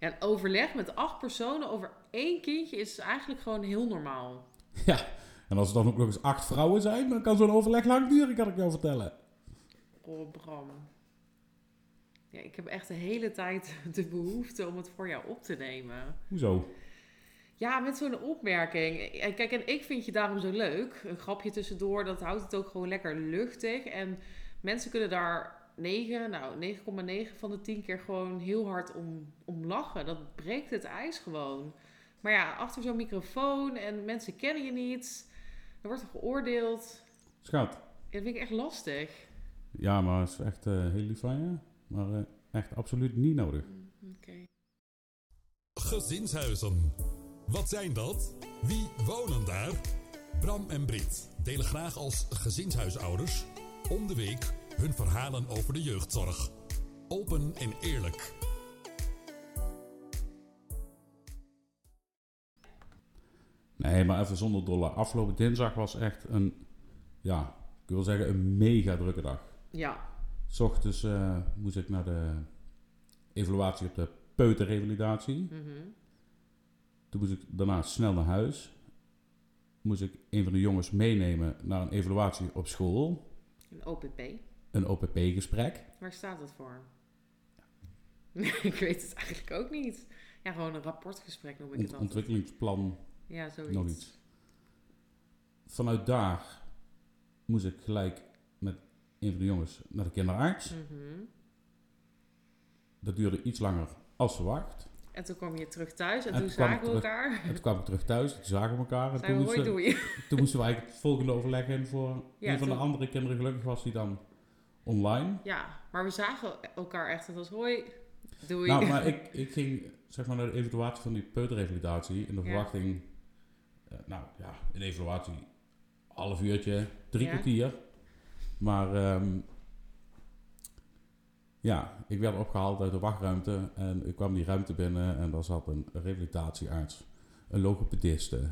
Ja, een overleg met acht personen over één kindje is eigenlijk gewoon heel normaal. Ja, en als er dan ook nog eens acht vrouwen zijn, dan kan zo'n overleg lang duren, kan ik jou vertellen. Oh, Bram. Ja, ik heb echt de hele tijd de behoefte om het voor jou op te nemen. Hoezo? Ja, met zo'n opmerking. Kijk, en ik vind je daarom zo leuk. Een grapje tussendoor, dat houdt het ook gewoon lekker luchtig. En mensen kunnen daar 9, nou 9,9 van de 10 keer gewoon heel hard om, om lachen. Dat breekt het ijs gewoon. Maar ja, achter zo'n microfoon en mensen kennen je niet. Er wordt er geoordeeld. Schat. Dat vind ik echt lastig. Ja, maar het is echt eh, heel lief van je. Maar eh, echt absoluut niet nodig. Oké. Gezinshuizen. Wat zijn dat? Wie wonen daar? Bram en Brit delen graag als gezinshuisouders om de week hun verhalen over de jeugdzorg. Open en eerlijk. Nee, maar even zonder dolle. Afgelopen dinsdag was echt een, ja, ik wil zeggen een mega drukke dag. Ja. S ochtends eh, moest ik naar de evaluatie op de peuterrevalidatie. mhm. Toen moest ik daarna snel naar huis. Moest ik een van de jongens meenemen naar een evaluatie op school. Een OPP. Een OPP-gesprek. Waar staat dat voor? ik weet het eigenlijk ook niet. Ja, gewoon een rapportgesprek noem ik het altijd. ontwikkelingsplan, Ja, zoiets. nog iets. Vanuit daar moest ik gelijk met een van de jongens naar de kinderarts. Mhm. Dat duurde iets langer als verwacht. En toen kwam je terug thuis en, En toen zagen we elkaar. En toen kwam ik terug thuis, toen zagen we elkaar. En Zijn toen we moesten, toen moesten we eigenlijk het volgende overleg in voor Ja, een van de andere kinderen. Gelukkig was die dan online. Ja, maar we zagen elkaar echt. Het was hoi, doei. Nou, maar ik, ik ging zeg maar naar de evaluatie van die peuterrevalidatie in de Ja. verwachting, eh, nou ja, een evaluatie, half uurtje, drie Ja. kwartier. Maar ehm, ja, ik werd opgehaald uit de wachtruimte en ik kwam die ruimte binnen en daar zat een revalidatiearts, een logopediste,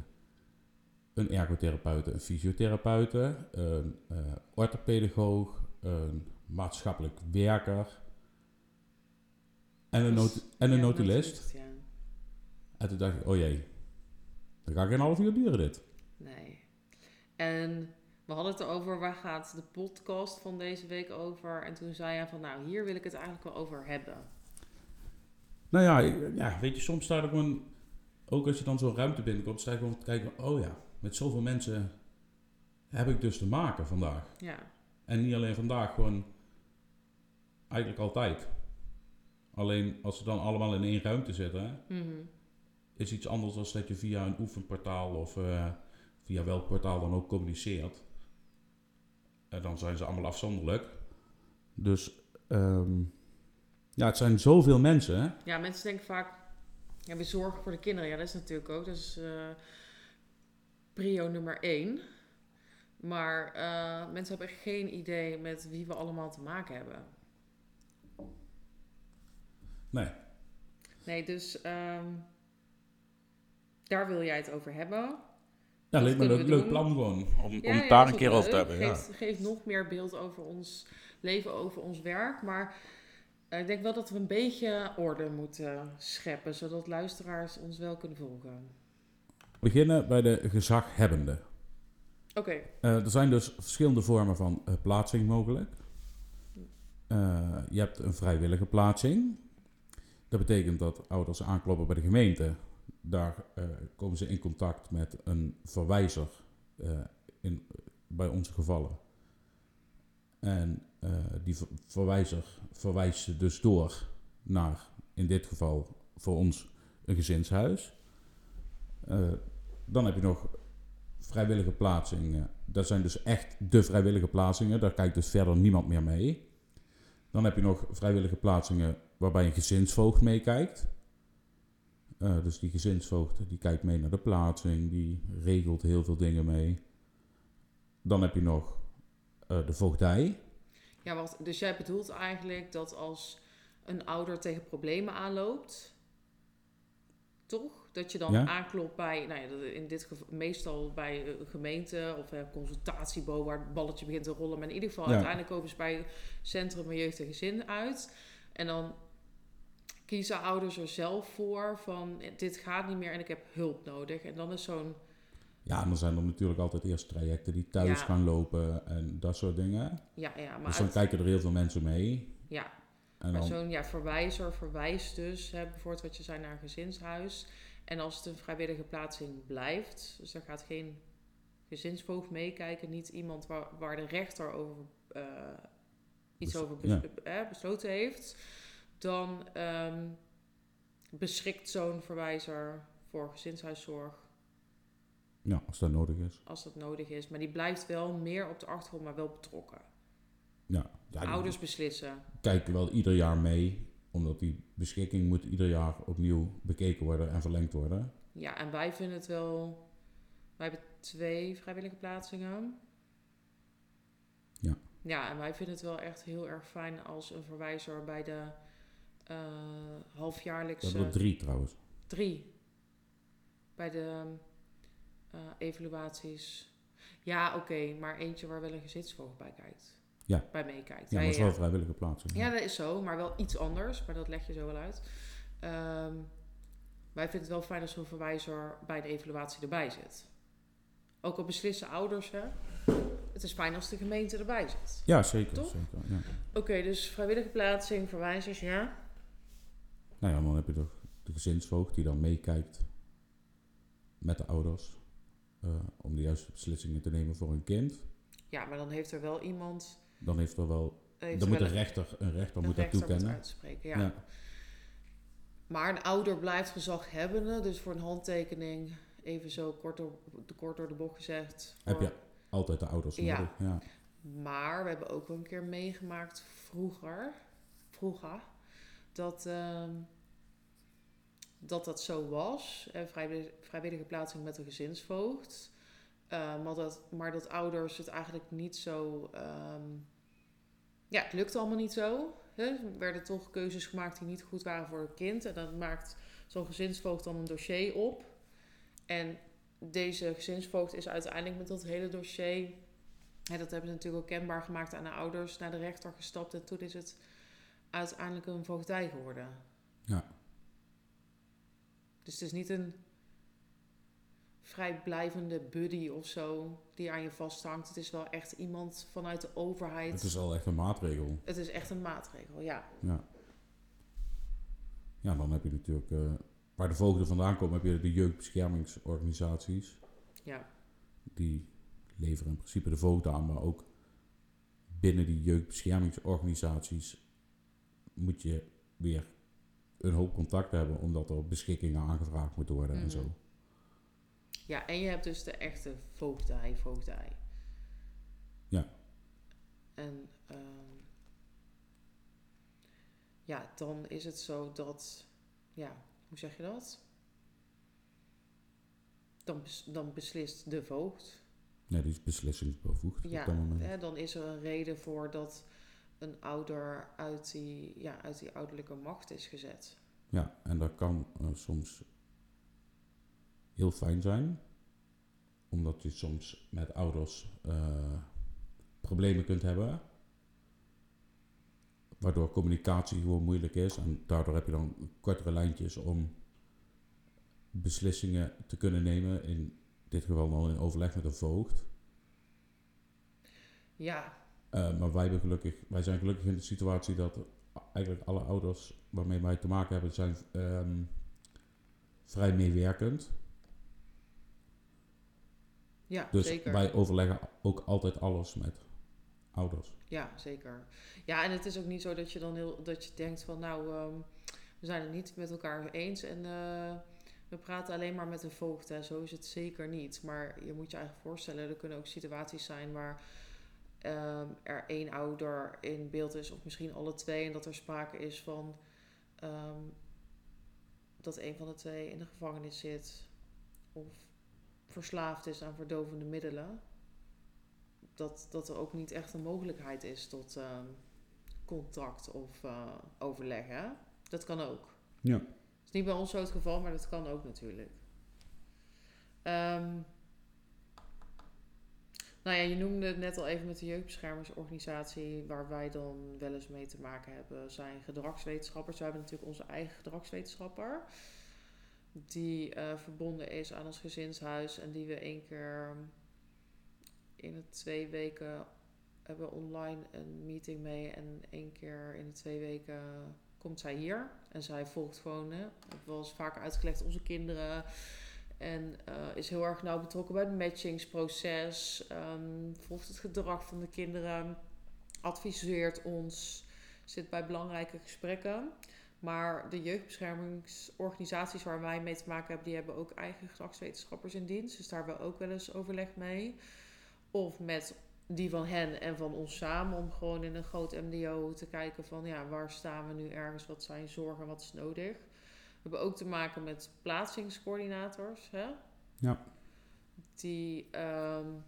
een ergotherapeute, een fysiotherapeute, een eh orthopedagoog, een maatschappelijk werker en een, not en een Ja, notulist. ja. En toen dacht ik, oh jee, dat gaat geen half uur duren dit. Nee. En we hadden het erover, waar gaat de podcast van deze week over? En toen zei hij van, nou, hier wil ik het eigenlijk wel over hebben. Nou ja, ik- ja weet je, soms staat er gewoon, ook als je dan zo'n ruimte binnenkomt, sta je gewoon te kijken, oh ja, met zoveel mensen heb ik dus te maken vandaag. Ja, En niet alleen vandaag, gewoon eigenlijk altijd. Alleen als ze dan allemaal in één ruimte zitten, Mhm. is iets anders dan dat je via een oefenportaal of eh, via welk portaal dan ook communiceert. En dan zijn ze allemaal afzonderlijk. Dus ehm, ja, het zijn zoveel mensen. Hè? ja mensen denken vaak, ja, we zorgen voor de kinderen. Ja, dat is natuurlijk ook, dat is eh, prio nummer één. Maar eh, mensen hebben echt geen idee met wie we allemaal te maken hebben. Nee. Nee, dus ehm, daar wil jij het over hebben. Ja, Dat leek me een leuk, plan gewoon. Om, Ja, om ja, daar een keer over te hebben. Ja. Geeft, geeft nog meer beeld over ons leven, over ons werk. Maar eh, ik denk wel dat we een beetje orde moeten scheppen, zodat luisteraars ons wel kunnen volgen. Beginnen bij de gezaghebbende. Oké, Eh, er zijn dus verschillende vormen van eh, plaatsing mogelijk. Eh, je hebt een vrijwillige plaatsing. Dat betekent dat ouders aankloppen bij de gemeente. Daar komen ze in contact met een verwijzer in, bij onze gevallen. En die ver- verwijzer verwijst ze dus door naar, in dit geval voor ons, een gezinshuis. Dan heb je nog vrijwillige plaatsingen. Dat zijn dus echt de vrijwillige plaatsingen. Daar kijkt dus verder niemand meer mee. Dan heb je nog vrijwillige plaatsingen waarbij een gezinsvoogd meekijkt. Eh, dus die gezinsvoogd die kijkt mee naar de plaatsing, die regelt heel veel dingen mee. Dan heb je nog eh, de voogdij. ja, wat, dus jij bedoelt eigenlijk dat als een ouder tegen problemen aanloopt, toch? Dat je dan Ja. aanklopt bij, nou ja, in dit geval meestal bij een gemeente of een consultatiebureau waar het balletje begint te rollen. Maar in ieder geval, Ja. uiteindelijk komen ze bij Centrum Jeugd en Gezin uit. En dan kiezen ouders er zelf voor van eh, dit gaat niet meer en ik heb hulp nodig. En dan is zo'n Ja, en dan zijn er natuurlijk altijd eerst trajecten die thuis Ja. gaan lopen en dat soort dingen. ja, ja, maar dus dan uit- kijken er heel veel mensen mee. ja, En maar dan, zo'n ja, verwijzer verwijst dus, hè, bijvoorbeeld wat je zei naar een gezinshuis. En als het een vrijwillige plaatsing blijft, dus daar gaat geen gezinsvoogd meekijken, niet iemand waar, waar de rechter over eh, iets Bes- over bes- ja. eh, besloten heeft, dan ehm, beschikt zo'n verwijzer voor gezinshuiszorg ja, als dat nodig is. als dat nodig is. Maar die blijft wel meer op de achtergrond, maar wel betrokken. Ja, ja Ouders beslissen. kijken wel ieder jaar mee. Omdat die beschikking moet ieder jaar opnieuw bekeken worden en verlengd worden. Ja, en wij vinden het wel. Wij hebben twee vrijwillige plaatsingen. Ja. Ja, en wij vinden het wel echt heel erg fijn als een verwijzer bij de We halfjaarlijkse. hebben er drie trouwens. Drie. Bij de eh, evaluaties. Ja, oké, maar eentje waar wel een gezinsvoogd bij kijkt. Ja. Bij meekijkt. Ja, maar is wel vrijwillige plaatsing. Ja, dat is zo, maar wel iets anders. Maar dat leg je zo wel uit. Ehm, wij vinden het wel fijn als zo'n verwijzer bij de evaluatie erbij zit. Ook al beslissen ouders, hè. Het is fijn als de gemeente erbij zit. Ja, zeker. Toch? zeker ja. Oké, dus vrijwillige plaatsing, verwijzers, ja. Nou ja, dan heb je de, de gezinsvoogd die dan meekijkt met de ouders. eh, om de juiste beslissingen te nemen voor hun kind. Ja, maar dan heeft er wel iemand... Dan heeft er wel... Heeft dan moet een rechter, een rechter moet dat toekennen. uitspreken, ja. Maar een ouder blijft gezaghebbende, dus voor een handtekening, even zo kort door, kort door de bocht gezegd. Heb je altijd de ouders Ja. nodig. Ja. Maar we hebben ook wel een keer meegemaakt vroeger, vroeger, dat, ehm, dat dat zo was. En vrijwillige, vrijwillige plaatsing met een gezinsvoogd. Eh, maar, dat, maar dat ouders het eigenlijk niet zo... ehm, ja, het lukte allemaal niet zo. Hè? Er werden toch keuzes gemaakt die niet goed waren voor het kind. En dan maakt zo'n gezinsvoogd dan een dossier op. En deze gezinsvoogd is uiteindelijk met dat hele dossier dat hebben ze natuurlijk ook kenbaar gemaakt aan de ouders, naar de rechter gestapt en toen is het uiteindelijk een voogdij geworden. Ja. Dus het is niet een vrijblijvende buddy of zo die aan je vasthangt. Het is wel echt iemand vanuit de overheid. Het is al echt een maatregel. Het is echt een maatregel, ja. Ja. Ja, dan heb je natuurlijk... eh, waar de voogden vandaan komen, heb je de jeugdbeschermingsorganisaties. Ja, Die leveren in principe de voogden aan, maar ook binnen die jeugdbeschermingsorganisaties moet je weer een hoop contact hebben, omdat er beschikkingen aangevraagd moeten worden en Mhm. zo. Ja en je hebt dus de echte voogdij, voogdij. Ja. En ehm, ja, dan is het zo dat, ja, hoe zeg je dat? Dan, dan beslist de voogd. Nee, die is beslissingsbevoegd Ja, op dat moment. hè, dan is er een reden voor dat een ouder uit die, ja, uit die ouderlijke macht is gezet. Ja, en dat kan eh, soms heel fijn zijn, omdat je soms met ouders eh, problemen kunt hebben, waardoor communicatie gewoon moeilijk is en daardoor heb je dan kortere lijntjes om beslissingen te kunnen nemen, in dit geval dan in overleg met een voogd. Ja, Eh, maar wij, hebben gelukkig, wij zijn gelukkig in de situatie dat eigenlijk alle ouders waarmee wij te maken hebben, zijn ehm, vrij meewerkend. Ja Dus zeker. wij overleggen ook altijd alles met ouders. Ja, zeker. Ja, en het is ook niet zo dat je dan heel, dat je denkt van nou, ehm, we zijn het niet met elkaar eens en eh, we praten alleen maar met een voogd. Hè. Zo is het zeker niet. Maar je moet je eigenlijk voorstellen, er kunnen ook situaties zijn waar ehm, er één ouder in beeld is, of misschien alle twee, en dat er sprake is van ehm, dat een van de twee in de gevangenis zit of verslaafd is aan verdovende middelen dat, dat er ook niet echt een mogelijkheid is tot ehm, contact of eh, overleg. Hè? Dat kan ook. Ja. Het is niet bij ons zo het geval, maar dat kan ook natuurlijk. Ehm, Nou ja, je noemde het net al even met de jeugdbeschermingsorganisatie, waar wij dan wel eens mee te maken hebben, zijn gedragswetenschappers. We hebben natuurlijk onze eigen gedragswetenschapper, die eh, verbonden is aan ons gezinshuis en die we één keer in de twee weken hebben online een meeting mee en één keer in de twee weken komt zij hier. En zij volgt gewoon, hè, was vaak uitgelegd, onze kinderen. En uh, is heel erg nauw betrokken bij het matchingsproces. Um, volgt het gedrag van de kinderen. Adviseert ons. Zit bij belangrijke gesprekken. Maar de jeugdbeschermingsorganisaties waar wij mee te maken hebben, die hebben ook eigen gedragswetenschappers in dienst. Dus daar hebben we ook wel eens overleg mee. Of met die van hen en van ons samen. Om gewoon in een groot MDO te kijken van ja, waar staan we nu ergens? Wat zijn zorgen? Wat is nodig? We hebben ook te maken met plaatsingscoördinators. Hè? Ja. Die, um,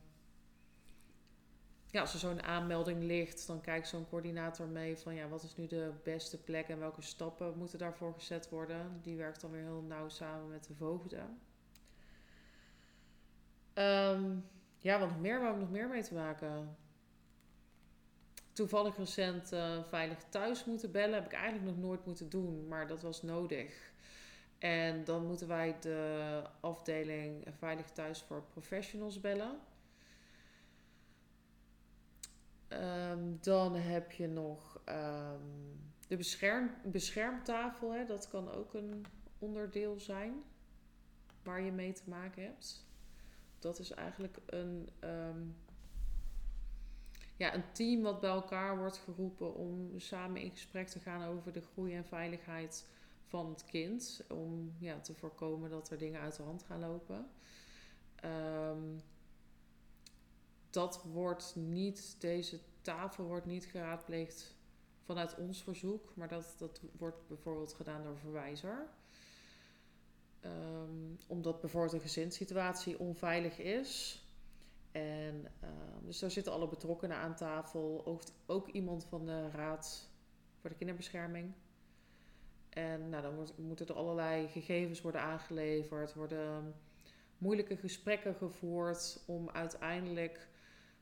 ja, als er zo'n aanmelding ligt, dan kijkt zo'n coördinator mee van ja, wat is nu de beste plek en welke stappen moeten daarvoor gezet worden. Die werkt dan weer heel nauw samen met de voogden. Um, ja, wat nog meer, waar we nog meer mee te maken? Toevallig recent uh, veilig thuis moeten bellen. Heb ik eigenlijk nog nooit moeten doen, maar dat was nodig. En dan moeten wij de afdeling Veilig Thuis voor Professionals bellen. Um, dan heb je nog um, de bescherm, beschermtafel. Hè? Dat kan ook een onderdeel zijn waar je mee te maken hebt dat is eigenlijk een, um, ja, een team wat bij elkaar wordt geroepen om samen in gesprek te gaan over de groei en veiligheid van het kind. Om ja, te voorkomen dat er dingen uit de hand gaan lopen. Um, dat wordt niet, deze tafel wordt niet geraadpleegd vanuit ons verzoek, maar dat, dat wordt bijvoorbeeld gedaan door verwijzer. Um, omdat bijvoorbeeld een gezinssituatie onveilig is. En um, dus daar zitten alle betrokkenen aan tafel. Ook, ook, iemand van de Raad voor de Kinderbescherming. En nou, dan wordt, moeten er allerlei gegevens worden aangeleverd, worden moeilijke gesprekken gevoerd om uiteindelijk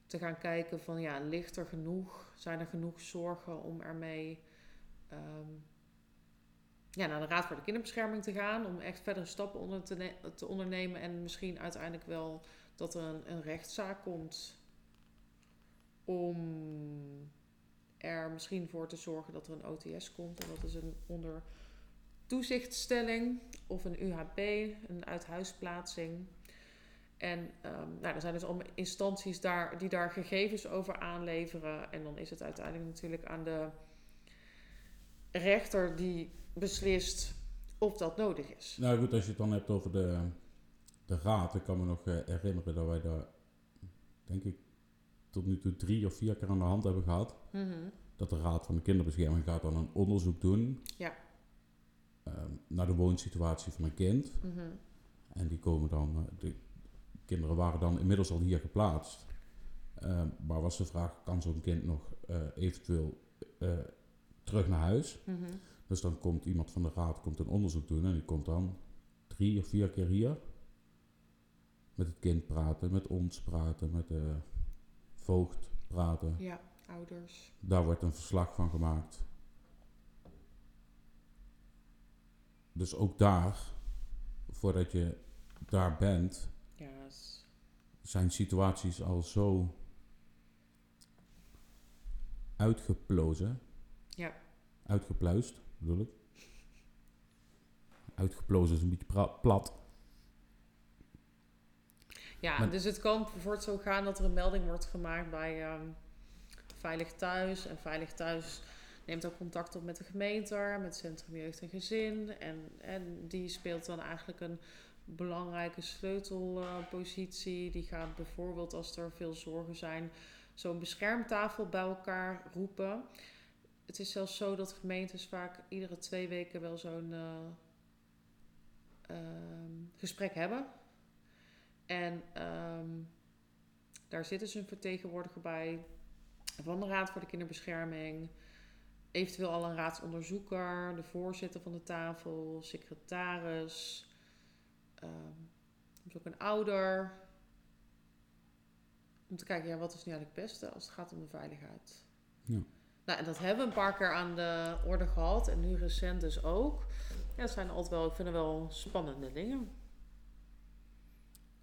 te gaan kijken van ja, ligt er genoeg? Zijn er genoeg zorgen om ermee um, ja, naar de Raad voor de Kinderbescherming te gaan. Om echt verdere stappen onder te, te ondernemen. En misschien uiteindelijk wel dat er een, een rechtszaak komt. Om er misschien voor te zorgen dat er een OTS komt. En dat is een onder toezichtstelling of een UHP, een uithuisplaatsing. En um, nou, er zijn dus allemaal instanties daar, die daar gegevens over aanleveren. En dan is het uiteindelijk natuurlijk aan de rechter die beslist of dat nodig is. Nou goed, als je het dan hebt over de, de raad, ik kan me nog eh, herinneren dat wij daar, denk ik, tot nu toe drie of vier keer aan de hand hebben gehad. Mm Dat de Raad van de Kinderbescherming gaat dan een onderzoek doen ja. Ehm, naar de woonsituatie van een kind. Mm En die komen dan, de kinderen waren dan inmiddels al hier geplaatst. Uh, maar was de vraag, kan zo'n kind nog uh, eventueel terug naar huis? Mm dus dan komt iemand van de raad komt een onderzoek doen en die komt dan drie of vier keer hier met het kind praten, met ons praten, met de voogd praten. Ja, ouders. Daar wordt een verslag van gemaakt. Dus ook daar, voordat je daar bent, zijn situaties al zo uitgeplozen, ja. uitgepluist bedoel ik. Uitgeplozen is een beetje plat. Ja, dus het kan bijvoorbeeld zo gaan dat er een melding wordt gemaakt bij um, Veilig Thuis. En Veilig Thuis neemt ook contact op met de gemeente, met Centrum Jeugd en Gezin. En, en die speelt dan eigenlijk een belangrijke sleutelpositie. Die gaat bijvoorbeeld als er veel zorgen zijn, zo'n beschermtafel bij elkaar roepen het is zelfs zo dat gemeentes vaak iedere twee weken wel zo'n uh, um, gesprek hebben. En um, daar zit dus een vertegenwoordiger bij van de Raad voor de Kinderbescherming. Eventueel al een raadsonderzoeker, de voorzitter van de tafel, secretaris. Um, ook een ouder. Om te kijken, ja, wat is nu eigenlijk het beste als het gaat om de veiligheid. Ja. Nou, en dat hebben we een paar keer aan de orde gehad. En nu recent dus ook. Ja, dat zijn altijd wel, ik vind het wel spannende dingen.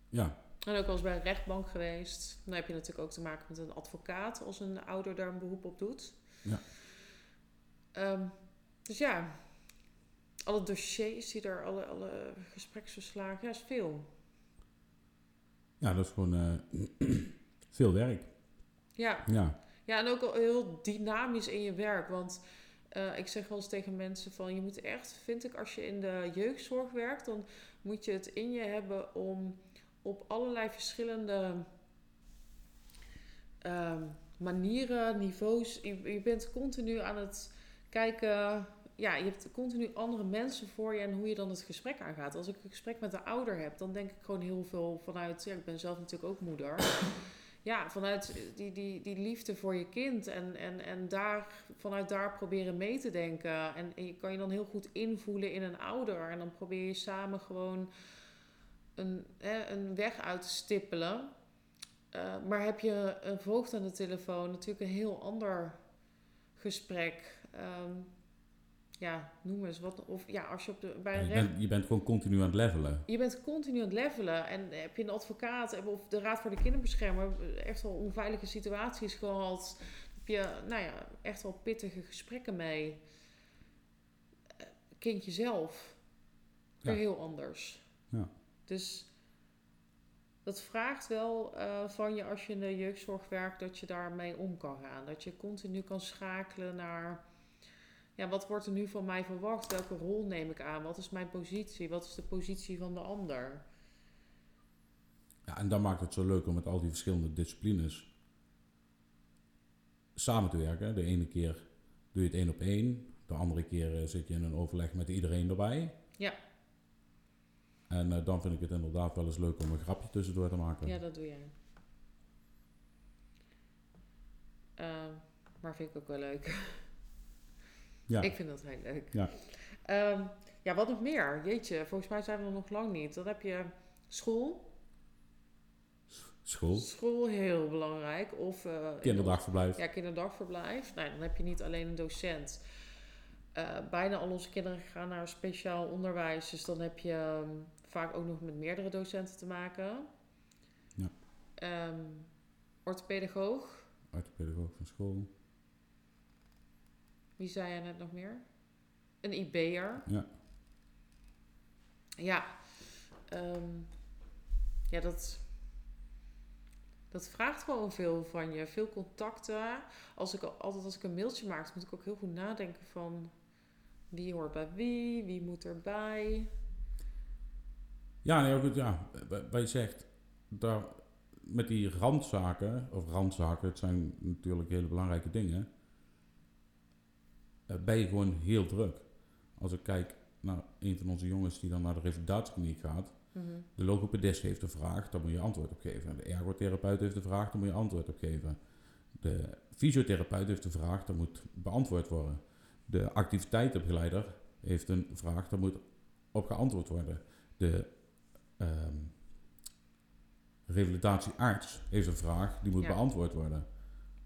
Ja, En ook wel eens bij een rechtbank geweest. Dan heb je natuurlijk ook te maken met een advocaat als een ouder daar een beroep op doet. Ja. Ehm, dus ja, alle dossiers die er, alle, alle gespreksverslagen, ja, is veel. ja dat is gewoon eh, veel werk. Ja, Ja, ja, en ook al heel dynamisch in je werk. Want eh, ik zeg wel eens tegen mensen van... je moet echt, vind ik, als je in de jeugdzorg werkt... dan moet je het in je hebben om op allerlei verschillende ehm, manieren, niveaus... Je, je bent continu aan het kijken... Ja, je hebt continu andere mensen voor je en hoe je dan het gesprek aangaat. Als ik een gesprek met de ouder heb, dan denk ik gewoon heel veel vanuit... Ja, ik ben zelf natuurlijk ook moeder ja, vanuit die, die, die liefde voor je kind. En, en, en daar, vanuit daar proberen mee te denken. En, en je kan je dan heel goed invoelen in een ouder. En dan probeer je samen gewoon een, hè, een weg uit te stippelen. Eh, maar heb je een voogd aan de telefoon, natuurlijk een heel ander gesprek. Ehm, ja, noem eens wat. Of ja, als je op de, bij Ja, een je, bent, je bent gewoon continu aan het levelen. Je bent continu aan het levelen. En heb je een advocaat of de Raad voor de Kinderbeschermer echt wel onveilige situaties gehad. Heb je nou ja, echt wel pittige gesprekken mee. Eh, Kindje zelf. Weer heel anders. Ja. Dus dat vraagt wel eh, van je als je in de jeugdzorg werkt dat je daarmee om kan gaan. Dat je continu kan schakelen naar. Ja, wat wordt er nu van mij verwacht? Welke rol neem ik aan? Wat is mijn positie? Wat is de positie van de ander? Ja, en dat maakt het zo leuk om met al die verschillende disciplines samen te werken. De ene keer doe je het één op één. De andere keer eh, zit je in een overleg met iedereen erbij. Ja. En eh, dan vind ik het inderdaad wel eens leuk om een grapje tussendoor te maken. Ja, dat doe jij. Ehm, maar vind ik ook wel leuk. Ja. Ik vind dat heel leuk. Ja. Ehm, ja, wat nog meer? Jeetje, volgens mij zijn we er nog lang niet. Dan heb je school. School, School heel belangrijk. Of eh, kinderdagverblijf. Ja, kinderdagverblijf. Nou, dan heb je niet alleen een docent. Eh, bijna al onze kinderen gaan naar speciaal onderwijs. Dus dan heb je ehm, vaak ook nog met meerdere docenten te maken. Ja. Ehm, orthopedagoog. Uit de pedagoog van school. Wie zei je net nog meer? Een IB'er. Ja. Ja. Ehm, ja, dat, dat vraagt gewoon veel van je. Veel contacten. Als ik, altijd als ik een mailtje maak, moet ik ook heel goed nadenken van... Wie hoort bij wie? Wie moet erbij? Ja, nee, goed, ja. Je zegt, daar, met die randzaken, of randzaken, het zijn natuurlijk hele belangrijke dingen, eh, ben je gewoon heel druk. Als ik kijk naar een van onze jongens die dan naar de revalidatiekliniek gaat, Mhm. de logopedist heeft een vraag, daar moet je antwoord op geven. De ergotherapeut heeft een vraag, daar moet je antwoord op geven. De fysiotherapeut heeft een vraag, daar moet beantwoord worden. De activiteitenbegeleider heeft een vraag, daar moet op geantwoord worden. De ehm, revalidatiearts heeft een vraag, die moet Ja. beantwoord worden.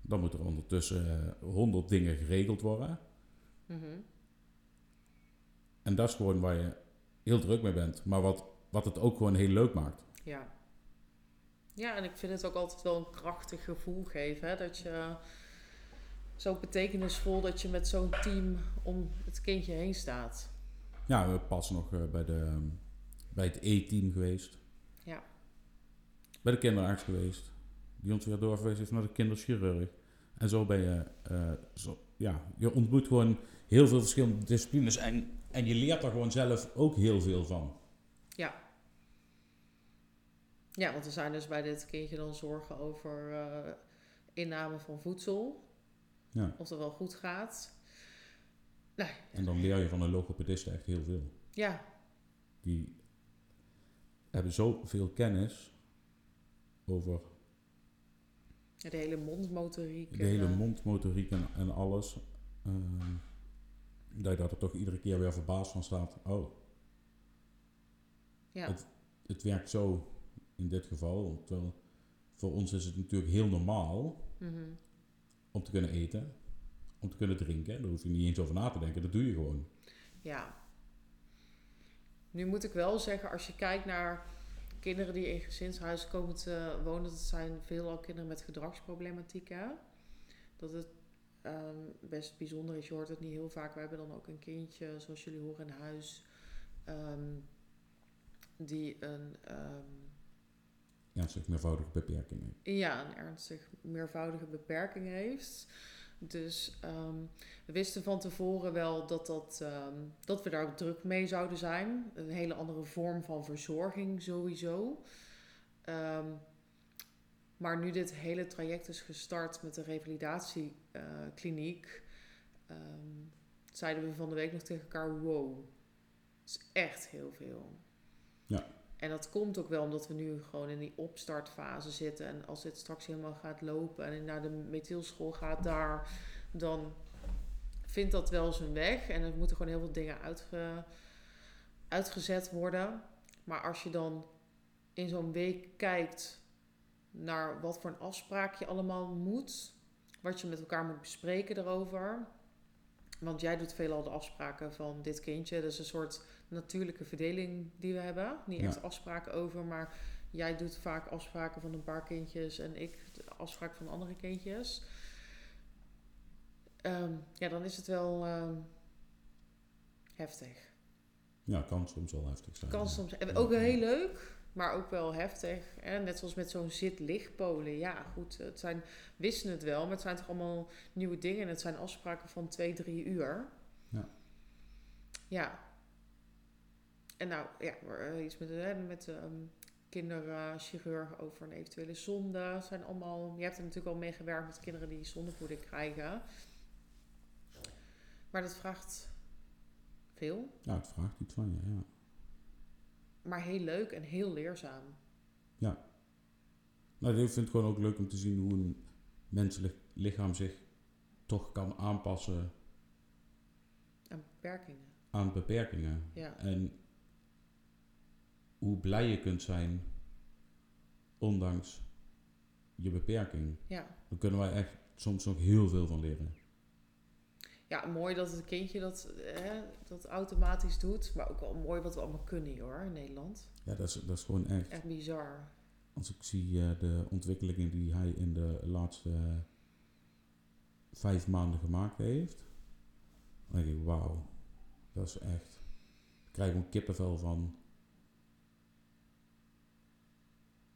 Dan moet er ondertussen honderd dingen geregeld worden. Mhm. En dat is gewoon waar je heel druk mee bent. Maar wat, wat het ook gewoon heel leuk maakt. Ja. Ja, en ik vind het ook altijd wel een krachtig gevoel geven. Hè? Dat je zo betekenisvol dat je met zo'n team om het kindje heen staat. Ja, we pas nog eh, bij, de, bij het E-team geweest. Ja. Bij de kinderarts geweest. Die ons weer doorverwezen heeft naar de kinderchirurg. En zo ben je... eh, zo, ja, je ontmoet gewoon heel veel verschillende disciplines. En, en je leert er gewoon zelf ook heel veel van. Ja, want we zijn dus bij dit kindje dan zorgen over eh, inname van voedsel. Ja. Of dat wel goed gaat. Nee, En dan leer je van een logopedist echt heel veel. ja, Die hebben zoveel kennis over de hele mondmotoriek. de hele eh, mondmotoriek en, en alles. ehm, dat je daar toch iedere keer weer verbaasd van staat. Oh, Ja, Het- het werkt zo in dit geval. Terwijl voor ons is het natuurlijk heel normaal Mhm. om te kunnen eten, om te kunnen drinken. Daar hoef je niet eens over na te denken, dat doe je gewoon. Ja. Nu moet ik wel zeggen, als je kijkt naar kinderen die in gezinshuizen komen te wonen, dat zijn veelal kinderen met gedragsproblematiek. Hè? Dat het ehm, best bijzonder is, je hoort het niet heel vaak. We hebben dan ook een kindje, zoals jullie horen in huis, ehm, die een, ehm, zeg meervoudige beperkingen. ja, een ernstig meervoudige beperking heeft. Dus ehm, we wisten van tevoren wel dat, dat, ehm, dat we daar druk mee zouden zijn. Een hele andere vorm van verzorging sowieso. Ehm, maar nu dit hele traject is gestart met de revalidatiekliniek, zeiden we van de week nog tegen elkaar: wow, dat is echt heel veel. Ja. En dat komt ook wel omdat we nu gewoon in die opstartfase zitten. En als dit straks helemaal gaat lopen en naar de methylschool gaat daar, dan vindt dat wel zijn weg. En er moeten gewoon heel veel dingen uitge, uitgezet worden. Maar als je dan in zo'n week kijkt naar wat voor een afspraak je allemaal moet, wat je met elkaar moet bespreken erover. Want jij doet veelal de afspraken van dit kindje. Dat is een soort natuurlijke verdeling die we hebben. Niet Ja. echt afspraken over, maar jij doet vaak afspraken van een paar kindjes en ik de afspraak van andere kindjes. Ehm, ja, dan is het wel ehm, heftig. Ja, kan soms wel heftig zijn. Kan ja. soms en ook heel leuk, maar ook wel heftig. Hè? Net zoals met zo'n zit-lichtpolen. Ja, goed, het zijn, wisten het wel, maar het zijn toch allemaal nieuwe dingen. En het zijn afspraken van twee, drie uur. Ja. Ja. En nou, ja, eh, iets met, hè, met kinderchirurg over een eventuele zonde. Het zijn allemaal, je hebt er natuurlijk al mee gewerkt met kinderen die zondevoeding krijgen. Maar dat vraagt veel. Ja, het vraagt iets van je, ja. Maar heel leuk en heel leerzaam. Nou, ik vind het gewoon ook leuk om te zien hoe een menselijk lichaam zich toch kan aanpassen En beperkingen. aan beperkingen. Ja. En hoe blij je kunt zijn, ondanks je beperking. Ja. Daar kunnen wij echt soms nog heel veel van leren. Ja, mooi dat het kindje dat, hè, dat automatisch doet. Maar ook wel mooi wat we allemaal kunnen hoor in Nederland. Ja, dat is, dat is gewoon echt. Echt bizar. Als ik zie eh, de ontwikkelingen die hij in de laatste eh, vijf maanden gemaakt heeft, dan denk ik, wauw, dat is echt. Ik krijg gewoon kippenvel van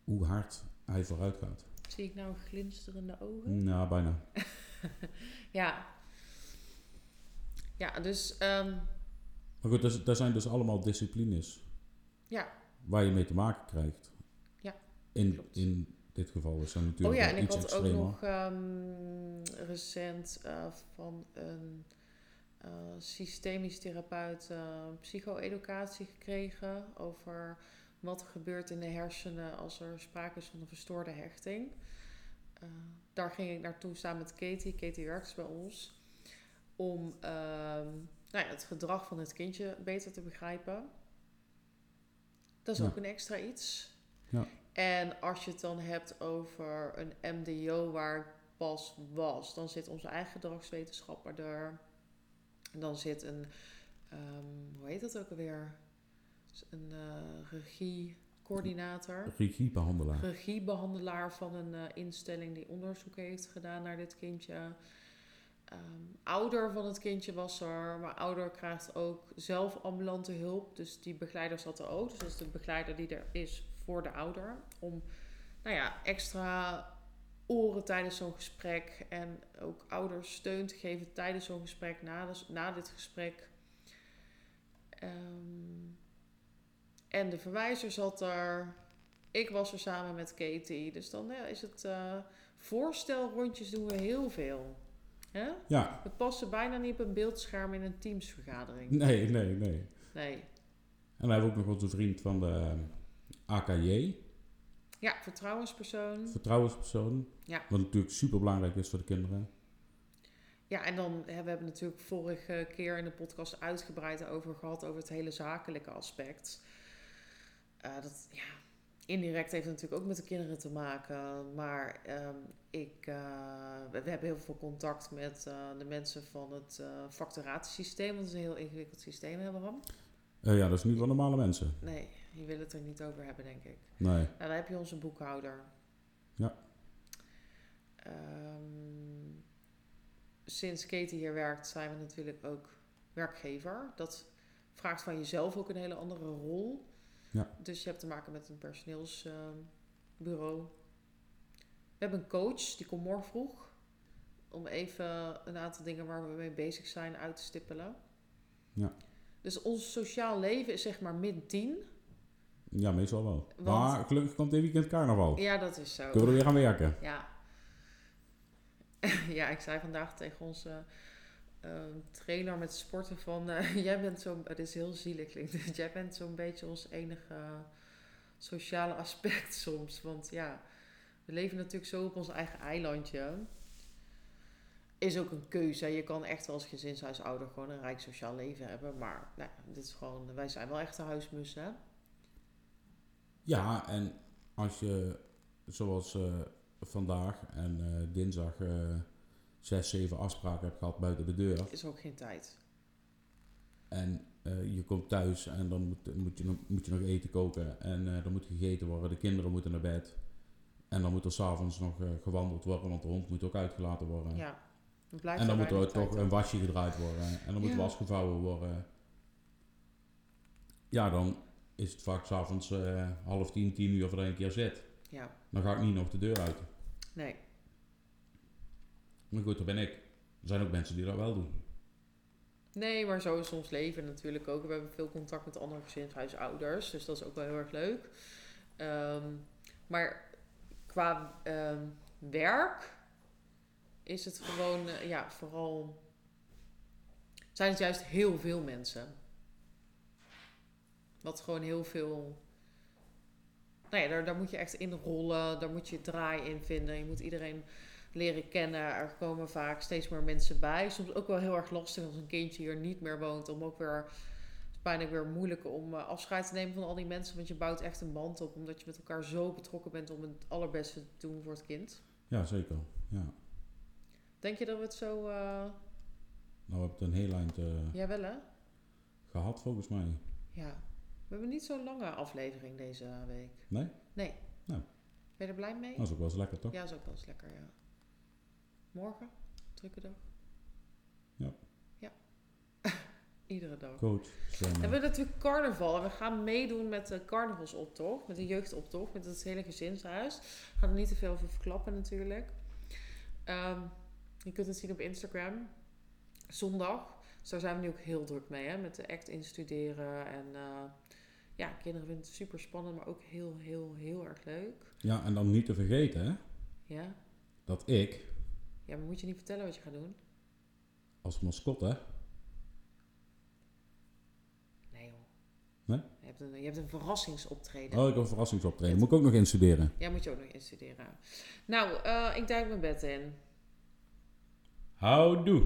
hoe hard hij vooruit gaat. Zie ik nou glinsterende ogen? Nou, bijna. Ja. Ja, dus ehm, Maar goed, is- dat zijn dus allemaal disciplines ja. waar je mee te maken krijgt. Ja, In, klopt. in dit geval is dat Oh natuurlijk ja, wel en ik had ook nog ehm, recent eh, van een eh, systemisch therapeut eh, psycho-educatie gekregen over wat er gebeurt in de hersenen als er sprake is van een verstoorde hechting. Daar ging ik naartoe samen met Katie. Katie werkt dus bij ons. Om ehm, nou ja, het gedrag van het kindje beter te begrijpen. Dat is Ja. ook een extra iets. Ja. En als je het dan hebt over een MDO waar ik pas was, dan zit onze eigen gedragswetenschapper er. En dan zit een, ehm, hoe heet dat ook alweer? Een eh regiecoördinator Regiebehandelaar. regiebehandelaar van een eh, instelling die onderzoek heeft gedaan naar dit kindje. Ehm, ouder van het kindje was er, maar ouder krijgt ook zelf ambulante hulp. Dus die begeleider zat er ook. Dus dat is de begeleider die er is voor de ouder. Om nou ja, extra oren tijdens zo'n gesprek en ook ouders steun te geven tijdens zo'n gesprek, na, na dit gesprek. Ehm, en de verwijzer zat er. Ik was er samen met Katie. Dus dan is het eh voorstelrondjes doen we heel veel. Hè? Ja, We passen bijna niet op een beeldscherm in een teamsvergadering. nee, nee, nee. Nee. En dan hebben we ook nog onze vriend van de eh, AKJ, Ja, vertrouwenspersoon. vertrouwenspersoon. Ja. Wat natuurlijk super belangrijk is voor de kinderen. Ja, en dan hè, we hebben natuurlijk vorige keer in de podcast uitgebreid over gehad over het hele zakelijke aspect. Eh, dat, ja, indirect heeft het natuurlijk ook met de kinderen te maken. Maar ehm, ik, eh, we, we hebben heel veel contact met eh, de mensen van het eh facturatiesysteem. Want het is een heel ingewikkeld systeem, hebben we. Eh, ja, dat is niet voor normale mensen. Nee, die willen het er niet over hebben, denk ik. Nee. Nou, dan heb je onze boekhouder. Ja. Ehm, sinds Katie hier werkt, zijn we natuurlijk ook werkgever. Dat vraagt van jezelf ook een hele andere rol. Ja. Dus je hebt te maken met een personeelsbureau. We hebben een coach, die komt morgen vroeg. Om even een aantal dingen waar we mee bezig zijn uit te stippelen. Ja. Dus ons sociaal leven is zeg maar min 10. Ja, meestal wel. Want- Maar gelukkig komt dit weekend carnaval. Ja, dat is zo. Kunnen we er weer gaan werken. Ja. ja, ik zei vandaag tegen onze eh, trainer met sporten van... eh, jij bent zo'n... Het is heel zielig klinkt. Jij bent zo'n beetje ons enige sociale aspect soms. Want ja, we leven natuurlijk zo op ons eigen eilandje. Is ook een keuze. Je kan echt wel als gezinshuisouder gewoon een rijk sociaal leven hebben. Maar nou, dit is gewoon... Wij zijn wel echte huismussen, hè? Ja, en als je zoals eh, vandaag en eh, dinsdag eh, zes, zeven afspraken hebt gehad buiten de deur. Is ook geen tijd. En je komt thuis en dan moet, moet, je, nog, moet je nog eten koken. En eh, dan moet gegeten worden. De kinderen moeten naar bed. En dan moet er s'avonds nog eh, gewandeld worden, want de hond moet ook uitgelaten worden. Ja. En dan moet er toch een wasje gedraaid worden. En dan moet Ja. was gevouwen worden. Ja, dan is het vaak s'avonds eh half tien, tien uur je een keer zit. Ja, Dan ga ik niet nog de deur uit. nee. Maar goed, dat ben ik. Er zijn ook mensen die dat wel doen. Nee, maar zo is ons leven natuurlijk ook. We hebben veel contact met andere gezinshuisouders, dus dat is ook wel heel erg leuk. Ehm, maar qua ehm, werk is het gewoon, eh, ja, vooral zijn het juist heel veel mensen. Wat gewoon heel veel. Nou daar, daar moet je echt in rollen, daar moet je draai in vinden. Je moet iedereen leren kennen. Er komen vaak steeds meer mensen bij. Soms ook wel heel erg lastig als een kindje hier niet meer woont. Om ook weer, bijna weer moeilijk om eh, afscheid te nemen van al die mensen. Want je bouwt echt een band op. Omdat je met elkaar zo betrokken bent om het allerbeste te doen voor het kind. Ja, zeker. Ja. Denk je dat we het zo... eh Nou, we hebben het een heel eind eh, Ja, wel hè? gehad volgens mij. Ja. We hebben niet zo'n lange aflevering deze week. Nee? Nee. Nou. Ben je er blij mee? Dat is ook wel eens lekker, toch? Ja, is ook wel eens lekker, ja. Morgen? Drukke dag? Ja. Ja. Iedere dag. Coach. En we hebben natuurlijk carnaval. En we gaan meedoen met de carnavalsoptocht. Met de jeugdoptocht. Met het hele gezinshuis. We gaan er niet te veel over verklappen natuurlijk. Ehm, je kunt het zien op Instagram. Zondag. Dus daar zijn we nu ook heel druk mee. Hè? Met de act instuderen. En eh, ja, kinderen vinden het super spannend. Maar ook heel, heel, heel erg leuk. Ja, en dan niet te vergeten, hè, Ja? dat ik Ja, maar moet je niet vertellen wat je gaat doen? als mascotte, Nee joh. Nee? Je hebt een, je hebt een verrassingsoptreden. oh, ik heb een verrassingsoptreden. Moet ik ook nog instuderen? Ja, moet je ook nog instuderen. Nou, eh, ik duik mijn bed in. Houdoe!